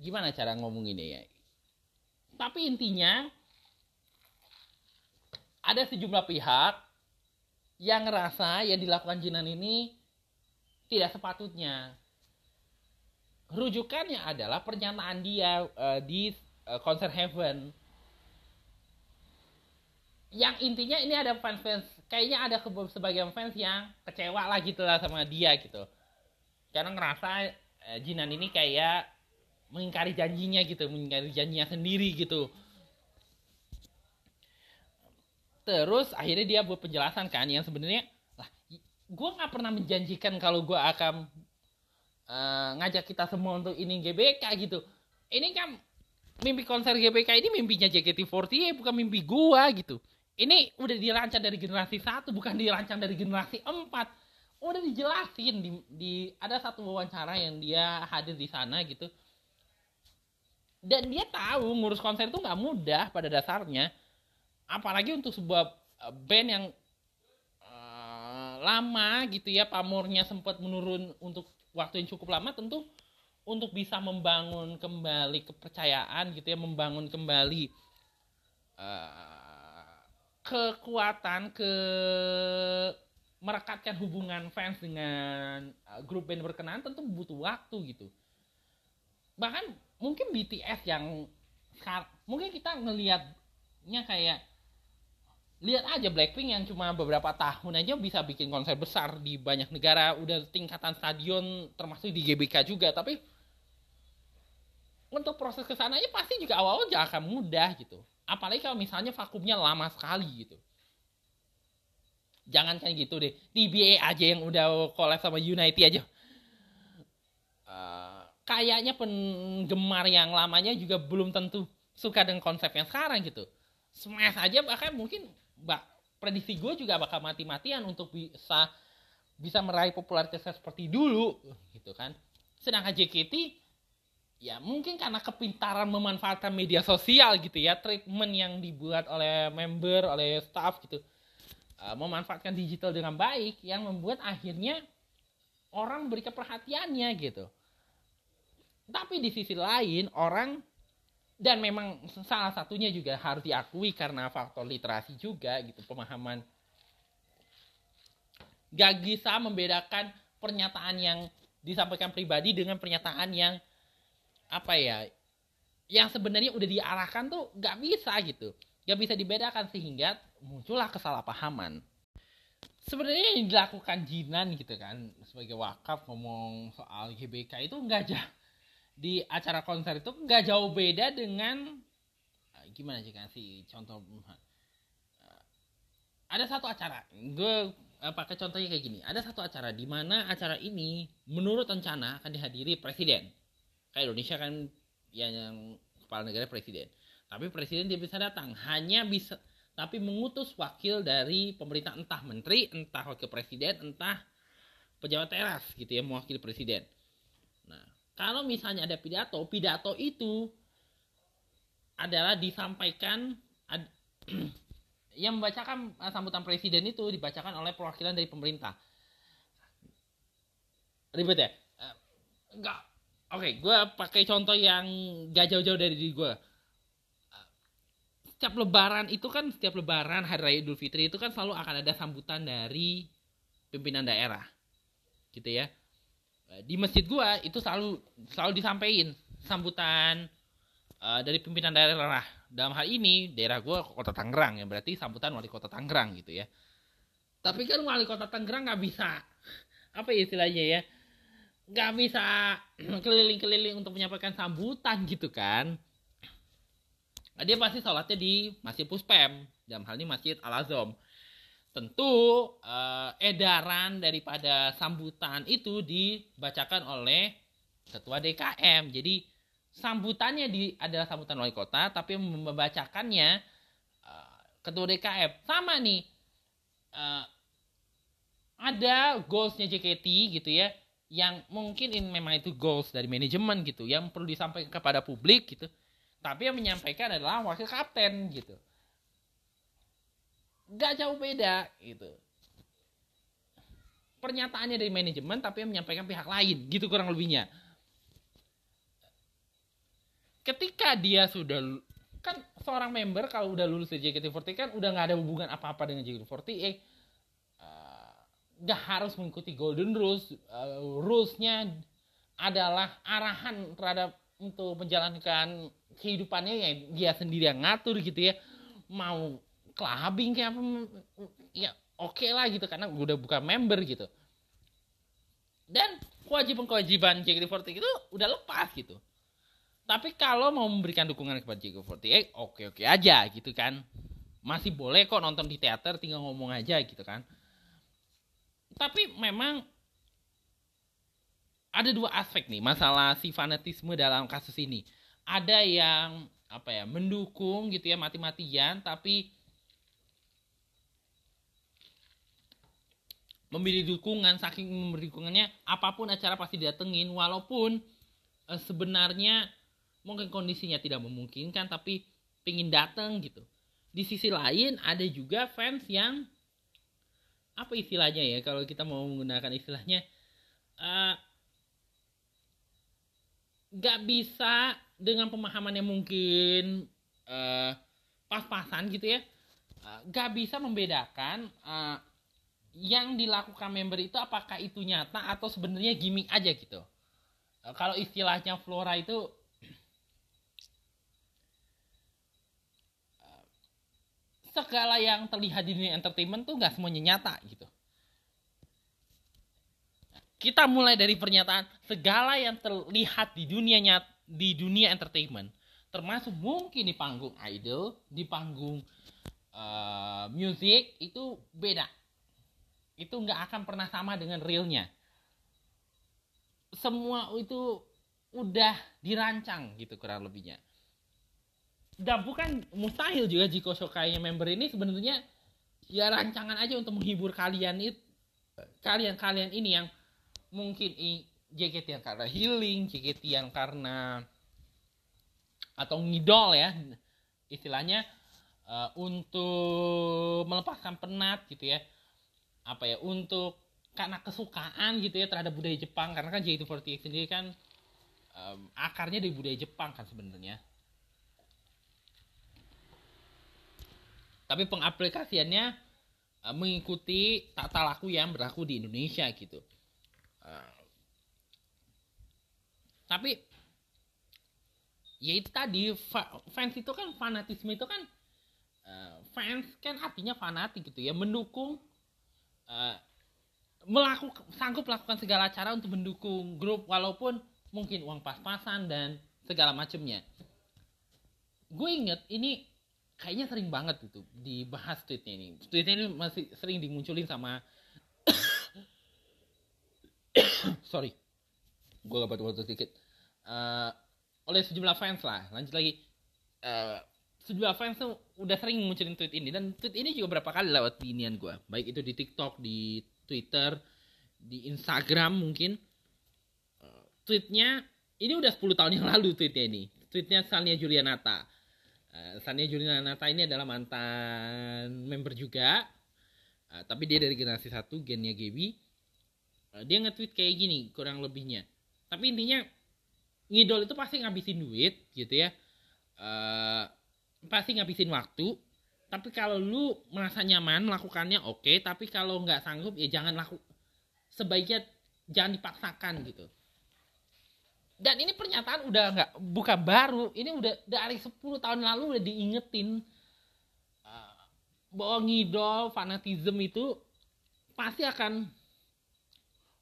gimana cara ngomonginnya ya? Tapi intinya ada sejumlah pihak yang ngerasa yang dilakukan Jinan ini tidak sepatutnya rujukannya adalah pernyataan dia uh, di uh, konser Heaven. Yang intinya ini ada fans fans kayaknya ada sebagian fans yang kecewa lah gitu lah sama dia gitu. Karena ngerasa uh, Jinan ini kayak mengingkari janjinya gitu mengingkari janjinya sendiri gitu. Terus akhirnya dia buat penjelasan kan yang sebenarnya lah gue nggak pernah menjanjikan kalau gue akan uh, ngajak kita semua untuk ini GBK gitu. Ini kan mimpi konser GBK ini mimpinya JKT48 bukan mimpi gua gitu. Ini udah dirancang dari generasi satu bukan dirancang dari generasi empat. Udah dijelasin di, di ada satu wawancara yang dia hadir di sana gitu. Dan dia tahu ngurus konser itu nggak mudah pada dasarnya. Apalagi untuk sebuah eh, band yang uh, lama gitu ya pamornya sempat menurun untuk waktu yang cukup lama tentu untuk bisa membangun kembali kepercayaan gitu ya membangun kembali uh, kekuatan ke merekatkan hubungan fans dengan uh, grup band berkenaan tentu butuh waktu gitu. Bahkan mungkin BTS yang mungkin kita ngelihatnya kayak lihat aja Blackpink yang cuma beberapa tahun aja bisa bikin konser besar di banyak negara. Udah tingkatan stadion termasuk di GBK juga. Tapi untuk proses ke sananya pasti juga awal-awal gak akan mudah gitu. Apalagi kalau misalnya vakumnya lama sekali gitu. Jangan kayak gitu deh. TBA aja yang udah collab sama United aja. Uh, kayaknya penggemar yang lamanya juga belum tentu suka dengan konsep yang sekarang gitu. Smash aja bahkan mungkin bak prediksi gue juga bakal mati-matian untuk bisa bisa meraih popularitas seperti dulu gitu kan. Sedangkan JKT ya mungkin karena kepintaran memanfaatkan media sosial gitu ya treatment yang dibuat oleh member oleh staff gitu uh, memanfaatkan digital dengan baik yang membuat akhirnya orang berikan perhatiannya gitu. Tapi di sisi lain orang dan memang salah satunya juga harus diakui karena faktor literasi juga gitu pemahaman. Gak bisa membedakan pernyataan yang disampaikan pribadi dengan pernyataan yang apa ya yang sebenarnya udah diarahkan tuh gak bisa gitu. Gak bisa dibedakan sehingga muncullah kesalahpahaman. Sebenarnya yang dilakukan Jinan gitu kan sebagai wakaf ngomong soal GBK itu nggak aja di acara konser itu nggak jauh beda dengan uh, gimana sih kasih contoh uh, ada satu acara gue pakai contohnya kayak gini ada satu acara di mana acara ini menurut rencana akan dihadiri presiden. Kayak Indonesia kan ya yang kepala negara presiden. Tapi presiden dia bisa datang hanya bisa tapi mengutus wakil dari pemerintah entah menteri entah wakil presiden entah pejabat teras gitu ya mewakili presiden kalau misalnya ada pidato, pidato itu adalah disampaikan ad, yang membacakan eh, sambutan presiden itu dibacakan oleh perwakilan dari pemerintah. Ribet ya? Eh, enggak. Oke, okay, gue pakai contoh yang gak jauh-jauh dari diri gue. Setiap lebaran itu kan, setiap lebaran Hari Raya Idul Fitri itu kan selalu akan ada sambutan dari pimpinan daerah. Gitu ya Eh, di masjid gua itu selalu selalu disampaikan sambutan uh, dari pimpinan daerah dalam hal ini daerah gua kota Tangerang ya berarti sambutan wali kota Tangerang gitu ya. Tapi kan wali kota Tangerang nggak bisa apa ya istilahnya ya nggak bisa keliling-keliling untuk menyampaikan sambutan gitu kan. Dia pasti sholatnya di masjid puspem. Dalam hal ini masjid al azom tentu uh, edaran daripada sambutan itu dibacakan oleh ketua DKM jadi sambutannya di adalah sambutan wali kota tapi membacakannya uh, ketua DKM sama nih uh, ada goalsnya JKT gitu ya yang mungkin ini memang itu goals dari manajemen gitu yang perlu disampaikan kepada publik gitu. Tapi yang menyampaikan adalah wakil kapten gitu gak jauh beda gitu. Pernyataannya dari manajemen tapi yang menyampaikan pihak lain gitu kurang lebihnya. Ketika dia sudah kan seorang member kalau udah lulus dari JKT48 kan udah nggak ada hubungan apa-apa dengan JKT48 eh nggak harus mengikuti golden rules uh, rulesnya adalah arahan terhadap untuk menjalankan kehidupannya yang dia sendiri yang ngatur gitu ya mau clubbing kayak apa ya oke okay lah gitu karena udah bukan member gitu. Dan kewajiban-kewajiban JKT48 itu udah lepas gitu. Tapi kalau mau memberikan dukungan kepada JKT48 oke-oke aja gitu kan. Masih boleh kok nonton di teater tinggal ngomong aja gitu kan. Tapi memang ada dua aspek nih masalah si fanatisme dalam kasus ini. Ada yang apa ya mendukung gitu ya mati-matian tapi memilih dukungan saking memberi dukungannya apa pun acara pasti datengin walaupun e, sebenarnya mungkin kondisinya tidak memungkinkan tapi pingin dateng gitu. Di sisi lain ada juga fans yang apa istilahnya ya kalau kita mau menggunakan istilahnya uh, bisa dengan pemahaman yang mungkin uh, pas-pasan gitu ya uh, bisa membedakan uh, yang dilakukan member itu apakah itu nyata atau sebenarnya gimmick aja gitu uh, kalau istilahnya Flora itu segala yang terlihat di dunia entertainment tuh nggak semuanya nyata gitu. Kita mulai dari pernyataan segala yang terlihat di dunia nyat di dunia entertainment, termasuk mungkin di panggung idol, di panggung uh, music itu beda. Itu nggak akan pernah sama dengan realnya. Semua itu udah dirancang gitu kurang lebihnya. Dan bukan mustahil juga jika Shokainya member ini sebenarnya ya rancangan aja untuk menghibur kalian itu kalian-kalian ini yang mungkin JKT yang karena healing, JKT yang karena atau ngidol ya. Istilahnya uh, untuk melepaskan penat gitu ya apa ya untuk karena kesukaan gitu ya terhadap budaya Jepang. Karena kan JKT48 sendiri kan um, akarnya dari budaya Jepang kan sebenarnya. Tapi pengaplikasiannya uh, mengikuti tata laku yang berlaku di Indonesia gitu. Uh, tapi ya itu tadi fans itu kan fanatisme itu kan uh, fans kan artinya fanatik gitu ya mendukung uh, melakukan sanggup melakukan segala cara untuk mendukung grup walaupun mungkin uang pas-pasan dan segala macamnya gue inget ini kayaknya sering banget itu dibahas tweetnya ini. Tweetnya ini masih sering dimunculin sama sorry gue gak batuk sedikit. Uh, oleh sejumlah fans lah. Lanjut lagi. Uh, fans tuh udah sering munculin tweet ini dan tweet ini juga berapa kali lewat di inian gue baik itu di TikTok di Twitter di Instagram mungkin uh, tweetnya ini udah 10 tahun yang lalu tweetnya ini tweetnya Salnia Julianata Uh, Sania Julianata ini adalah mantan member juga. Uh, tapi dia dari generasi satu, gennya Gaby. Dia nge-tweet kayak gini, kurang lebihnya. Tapi intinya, ngidol itu pasti ngabisin duit, gitu ya. Uh, pasti ngabisin waktu. Tapi kalau lu merasa nyaman melakukannya oke, okay. tapi kalau nggak sanggup ya jangan laku. Sebaiknya jangan dipaksakan gitu dan ini pernyataan udah nggak buka baru ini udah dari 10 tahun lalu udah diingetin uh, bahwa ngidol fanatisme itu pasti akan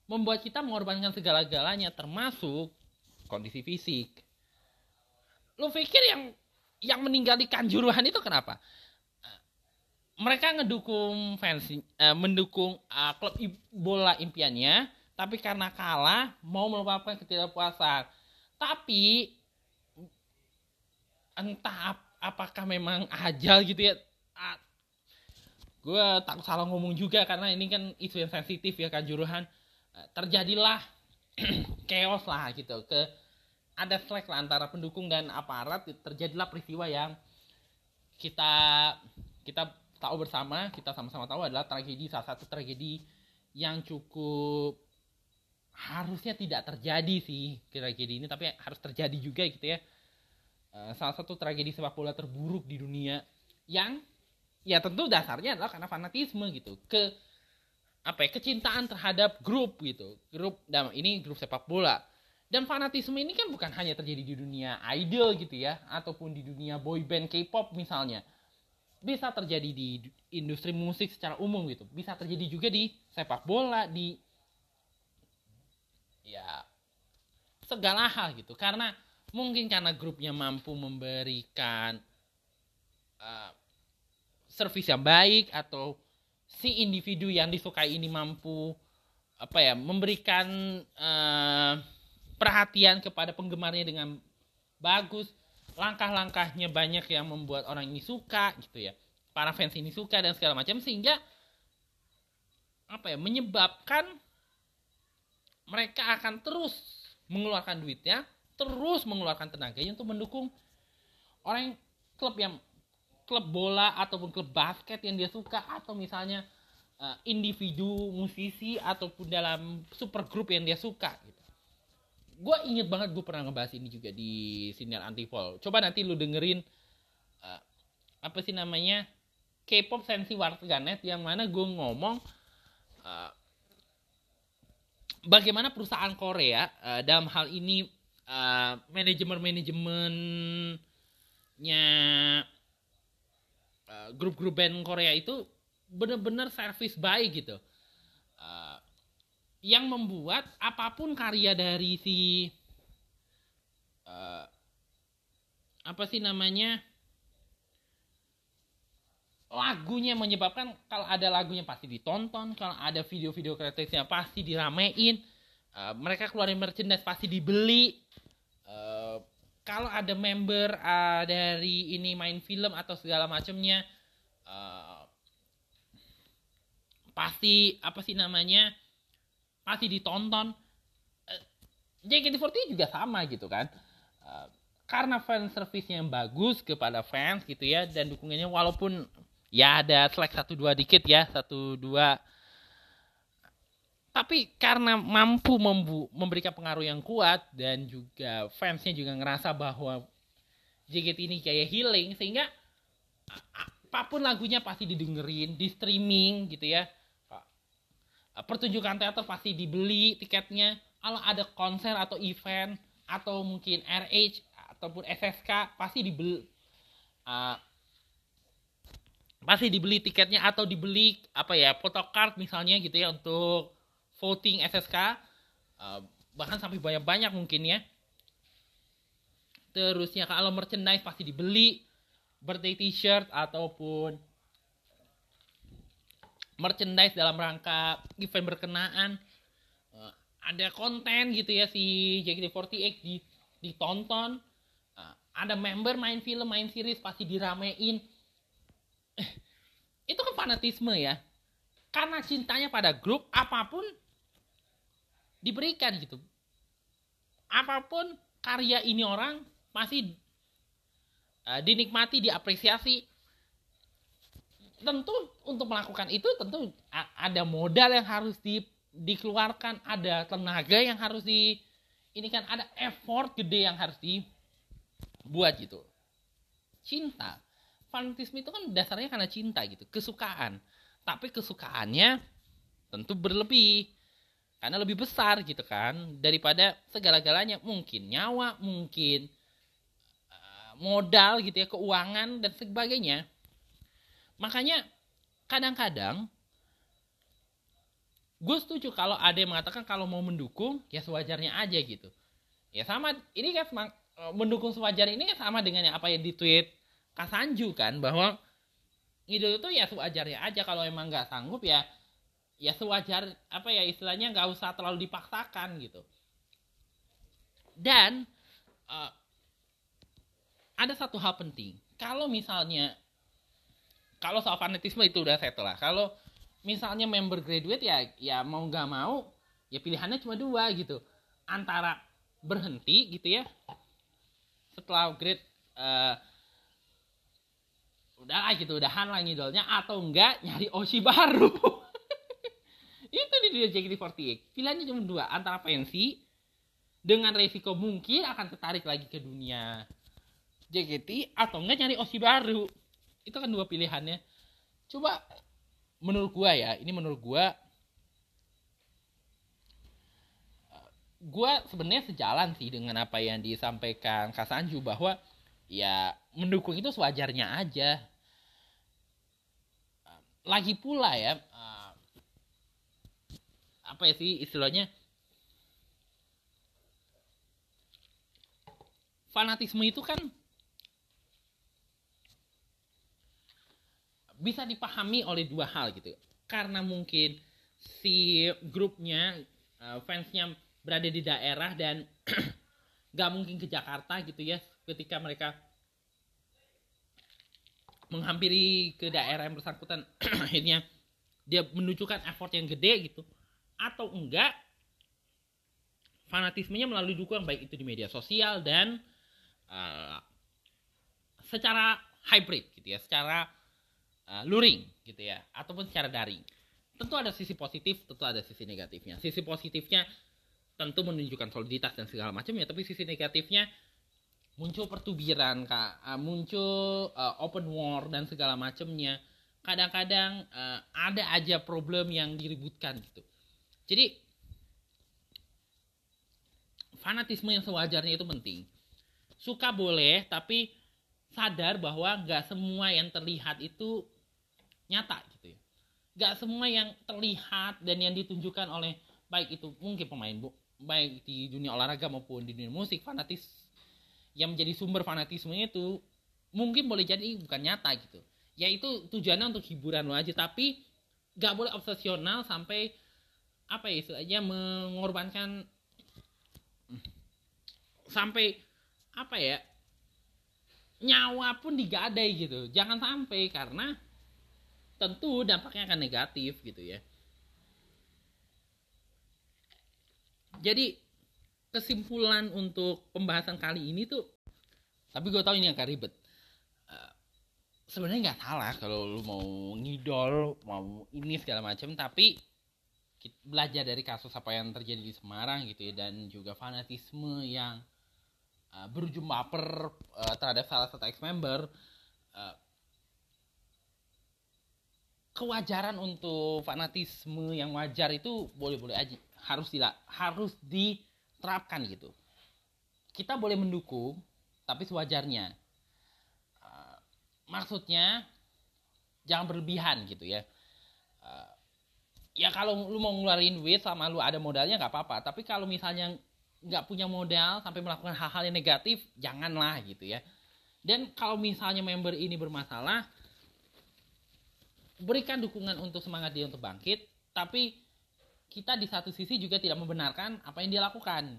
membuat kita mengorbankan segala-galanya termasuk kondisi fisik. Lu pikir yang yang meninggal di Kanjuruhan itu kenapa? Mereka ngedukung fans, eh, mendukung uh, klub bola impiannya, tapi karena kalah mau melupakan ketidakpuasan. Tapi entah ap apakah memang ajal gitu ya. Ah, gue takut salah ngomong juga karena ini kan isu yang sensitif ya Kanjuruhan. Uh, terjadilah chaos lah gitu ke ada slack lah antara pendukung dan aparat. Terjadilah peristiwa yang kita kita tahu bersama kita sama-sama tahu adalah tragedi salah satu tragedi yang cukup harusnya tidak terjadi sih tragedi ini tapi harus terjadi juga gitu ya. Eh, salah satu tragedi sepak bola terburuk di dunia yang ya tentu dasarnya adalah karena fanatisme gitu. Ke apa ya kecintaan terhadap grup gitu. Grup dan ini grup sepak bola dan fanatisme ini kan bukan hanya terjadi di dunia idol gitu ya ataupun di dunia boy band K-pop misalnya. Bisa terjadi di industri musik secara umum gitu. Bisa terjadi juga di sepak bola di ya segala hal gitu. Karena mungkin karena grupnya mampu memberikan uh, servis yang baik atau si individu yang disukai ini mampu apa ya memberikan uh, perhatian kepada penggemarnya dengan bagus. Langkah-langkahnya banyak yang membuat orang ini suka gitu ya. Para fans ini suka dan segala macam sehingga apa ya menyebabkan mereka akan terus mengeluarkan duitnya terus mengeluarkan tenaganya untuk mendukung orang yang, klub yang klub bola ataupun klub basket yang dia suka atau misalnya uh, individu musisi ataupun dalam super grup yang dia suka gitu gue inget banget gue pernah ngebahas ini juga di sinyal antifol. Coba nanti lu dengerin uh, apa sih namanya K-pop sensi warganet yang mana gue ngomong uh, bagaimana perusahaan Korea uh, dalam hal ini uh, manajemen manajemennya uh, grup-grup band Korea itu bener-bener servis baik gitu yang membuat apa pun karya dari si uh, apa sih namanya lagunya menyebabkan kalau ada lagunya pasti ditonton kalau ada video-video kreatifnya pasti diramein uh, mereka keluarin merchandise pasti dibeli. Uh, kalau ada member uh, dari ini main film atau segala macamnya uh, pasti apa sih namanya masih ditonton uh, JKT48 juga sama gitu kan. Uh, karena fan service yang bagus kepada fans gitu ya dan dukungannya walaupun ya ada slack satu dua dikit ya satu dua. Tapi karena mampu memberikan pengaruh yang kuat dan juga fansnya juga ngerasa bahwa JKT ini kayak healing sehingga apa pun lagunya pasti didengerin di streaming gitu ya pertunjukan teater pasti dibeli tiketnya. Kalau ada konser atau event atau mungkin RH ataupun SSK pasti dibeli. Uh, pasti dibeli tiketnya atau dibeli apa ya photocard misalnya gitu ya untuk voting SSK uh, bahkan sampai banyak-banyak mungkin ya. Terusnya kalau merchandise pasti dibeli. Birthday t-shirt ataupun merchandise dalam rangka event berkenaan. Uh, ada konten gitu ya si JKT48 di ditonton. Uh, ada member main film main series pasti diramein. Itu kan fanatisme ya. Karena cintanya pada grup apa pun diberikan gitu. Apa pun karya ini orang masih uh, dinikmati diapresiasi tentu untuk melakukan itu tentu ada modal yang harus di, dikeluarkan, ada tenaga yang harus di ini kan ada effort gede yang harus dibuat gitu. Cinta, fanatisme itu kan dasarnya karena cinta gitu, kesukaan. Tapi kesukaannya tentu berlebih karena lebih besar gitu kan daripada segala-galanya mungkin nyawa mungkin uh, modal gitu ya keuangan dan sebagainya Makanya kadang-kadang gue setuju kalau ada yang mengatakan kalau mau mendukung ya sewajarnya aja gitu. Ya sama ini kan eh, mendukung sewajar ini kan sama dengan yang apa yang di tweet Kasanju kan bahwa itu itu ya sewajarnya aja. Kalau emang nggak sanggup ya ya sewajar apa ya istilahnya nggak usah terlalu dipaksakan gitu. Dan uh, ada satu hal penting. Kalau misalnya kalau soal fanatisme itu udah settle lah. Kalau misalnya member graduate ya ya mau nggak mau ya pilihannya cuma dua gitu. Antara berhenti gitu ya setelah grade uh, udah lah gitu udahan lah ngidolnya atau enggak nyari Oshi baru. Itu di dunia JKT48 pilihannya cuma dua antara pensi dengan resiko mungkin akan tertarik lagi ke dunia JKT atau enggak nyari Oshi baru itu kan dua pilihannya. Coba menurut gua ya ini menurut gua gua sebenarnya sejalan sih dengan apa yang disampaikan Kasanju bahwa ya mendukung itu sewajarnya aja. Lagi pula ya apa ya sih istilahnya? Fanatisme itu kan bisa dipahami oleh dua hal gitu. Karena mungkin si grupnya uh, fansnya berada di daerah dan gak mungkin ke Jakarta gitu ya ketika mereka menghampiri ke daerah yang bersangkutan akhirnya dia menunjukkan effort yang gede gitu. Atau enggak fanatismenya melalui dukungan baik itu di media sosial dan uh, secara hybrid gitu ya, secara uh, luring gitu ya, ataupun secara daring. Tentu ada sisi positif, tentu ada sisi negatifnya. Sisi positifnya tentu menunjukkan soliditas dan segala macam ya, tapi sisi negatifnya muncul pertubiran, kak, uh, muncul uh, open war dan segala macamnya. Kadang-kadang uh, ada aja problem yang diributkan gitu. Jadi fanatisme yang sewajarnya itu penting suka boleh tapi sadar bahwa nggak semua yang terlihat itu nyata gitu ya. Nggak semua yang terlihat dan yang ditunjukkan oleh baik itu mungkin pemain bu baik di dunia olahraga maupun di dunia musik fanatis yang menjadi sumber fanatisme itu mungkin boleh jadi bukan nyata gitu. Ya itu tujuannya untuk hiburan lo aja tapi nggak boleh obsesional sampai apa ya istilahnya mengorbankan sampai apa ya nyawa pun digadai gitu. Jangan sampai karena tentu dampaknya akan negatif gitu ya. Jadi kesimpulan untuk pembahasan kali ini tuh tapi gue tahu ini agak ribet. Uh, sebenarnya nggak salah kalau lu mau ngidol mau ini segala macam tapi belajar dari kasus apa yang terjadi di Semarang gitu ya dan juga fanatisme yang uh, berujung baper uh, terhadap salah satu ex member uh, kewajaran untuk fanatisme yang wajar itu boleh-boleh aja. Harus tidak harus diterapkan gitu. Kita boleh mendukung tapi sewajarnya. Uh, maksudnya jangan berlebihan gitu ya. Uh, ya kalau lu mau ngeluarin duit sama lu ada modalnya nggak apa-apa. Tapi kalau misalnya nggak punya modal sampai melakukan hal-hal yang negatif janganlah gitu ya. Dan kalau misalnya member ini bermasalah berikan dukungan untuk semangat dia untuk bangkit tapi kita di satu sisi juga tidak membenarkan apa yang dia lakukan.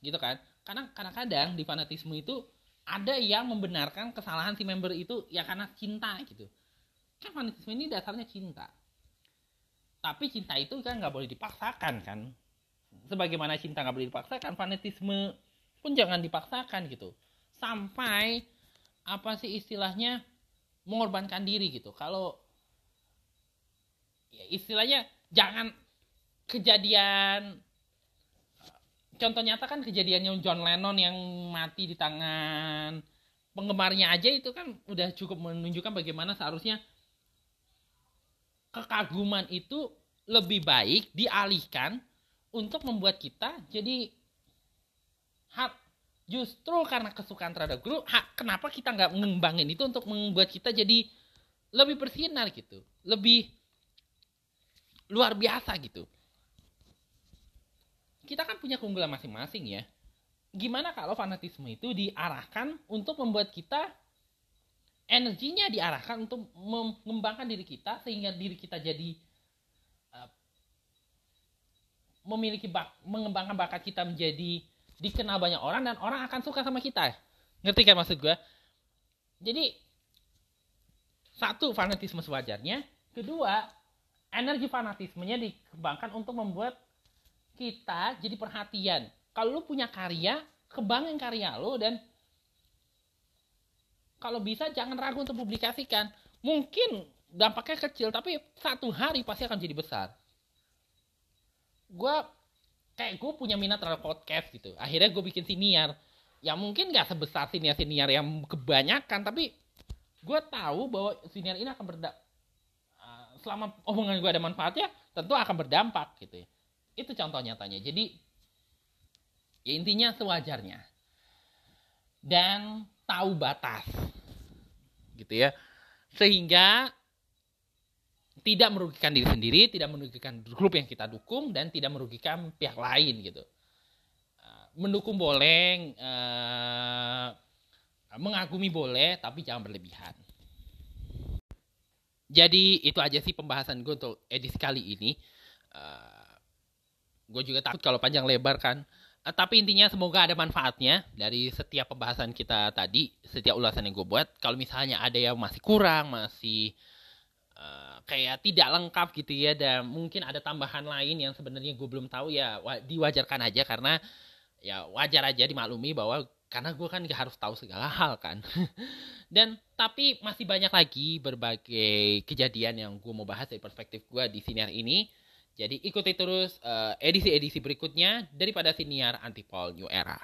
Gitu kan? Karena kadang-kadang di fanatisme itu ada yang membenarkan kesalahan si member itu ya karena cinta gitu. Kan fanatisme ini dasarnya cinta. Tapi cinta itu kan nggak boleh dipaksakan kan? Sebagaimana cinta nggak boleh dipaksakan fanatisme pun jangan dipaksakan gitu. Sampai apa sih istilahnya mengorbankan diri gitu. Kalau istilahnya jangan kejadian contoh nyata kan kejadiannya John Lennon yang mati di tangan penggemarnya aja itu kan udah cukup menunjukkan bagaimana seharusnya kekaguman itu lebih baik dialihkan untuk membuat kita jadi hak justru karena kesukaan terhadap guru hak kenapa kita nggak mengembangin itu untuk membuat kita jadi lebih bersinar gitu lebih luar biasa gitu. Kita kan punya keunggulan masing-masing ya. Gimana kalau fanatisme itu diarahkan untuk membuat kita energinya diarahkan untuk mengembangkan diri kita sehingga diri kita jadi uh, memiliki bak mengembangkan bakat kita menjadi dikenal banyak orang dan orang akan suka sama kita. Ngerti kan maksud gue jadi satu fanatisme sewajarnya. Kedua energi fanatismenya dikembangkan untuk membuat kita jadi perhatian kalau lu punya karya kembangin karya lo dan kalau bisa jangan ragu untuk publikasikan. Mungkin dampaknya kecil, tapi satu hari pasti akan jadi besar. Gue kayak gue punya minat terhadap podcast gitu. Akhirnya gue bikin siniar. Ya mungkin gak sebesar siniar-siniar yang kebanyakan, tapi gue tahu bahwa siniar ini akan berdampak selama omongan gue ada manfaatnya, tentu akan berdampak gitu ya. Itu contoh nyatanya. Jadi ya intinya sewajarnya. Dan tahu batas gitu ya sehingga tidak merugikan diri sendiri tidak merugikan grup yang kita dukung dan tidak merugikan pihak lain gitu eh, mendukung boleh eh, mengagumi boleh tapi jangan berlebihan jadi itu aja sih pembahasan gue untuk edisi kali ini. Uh, gue juga takut kalau panjang lebar kan. Uh, tapi intinya semoga ada manfaatnya dari setiap pembahasan kita tadi, setiap ulasan yang gue buat. Kalau misalnya ada yang masih kurang, masih uh, kayak tidak lengkap gitu ya, dan mungkin ada tambahan lain yang sebenarnya gue belum tahu ya diwajarkan aja. Karena ya wajar aja dimaklumi bahwa karena gue kan gak harus tahu segala hal kan. dan tapi masih banyak lagi berbagai kejadian yang gue mau bahas dari perspektif gue di siniar ini jadi ikuti terus eh, edisi-edisi berikutnya daripada Siniar Antipol New Era.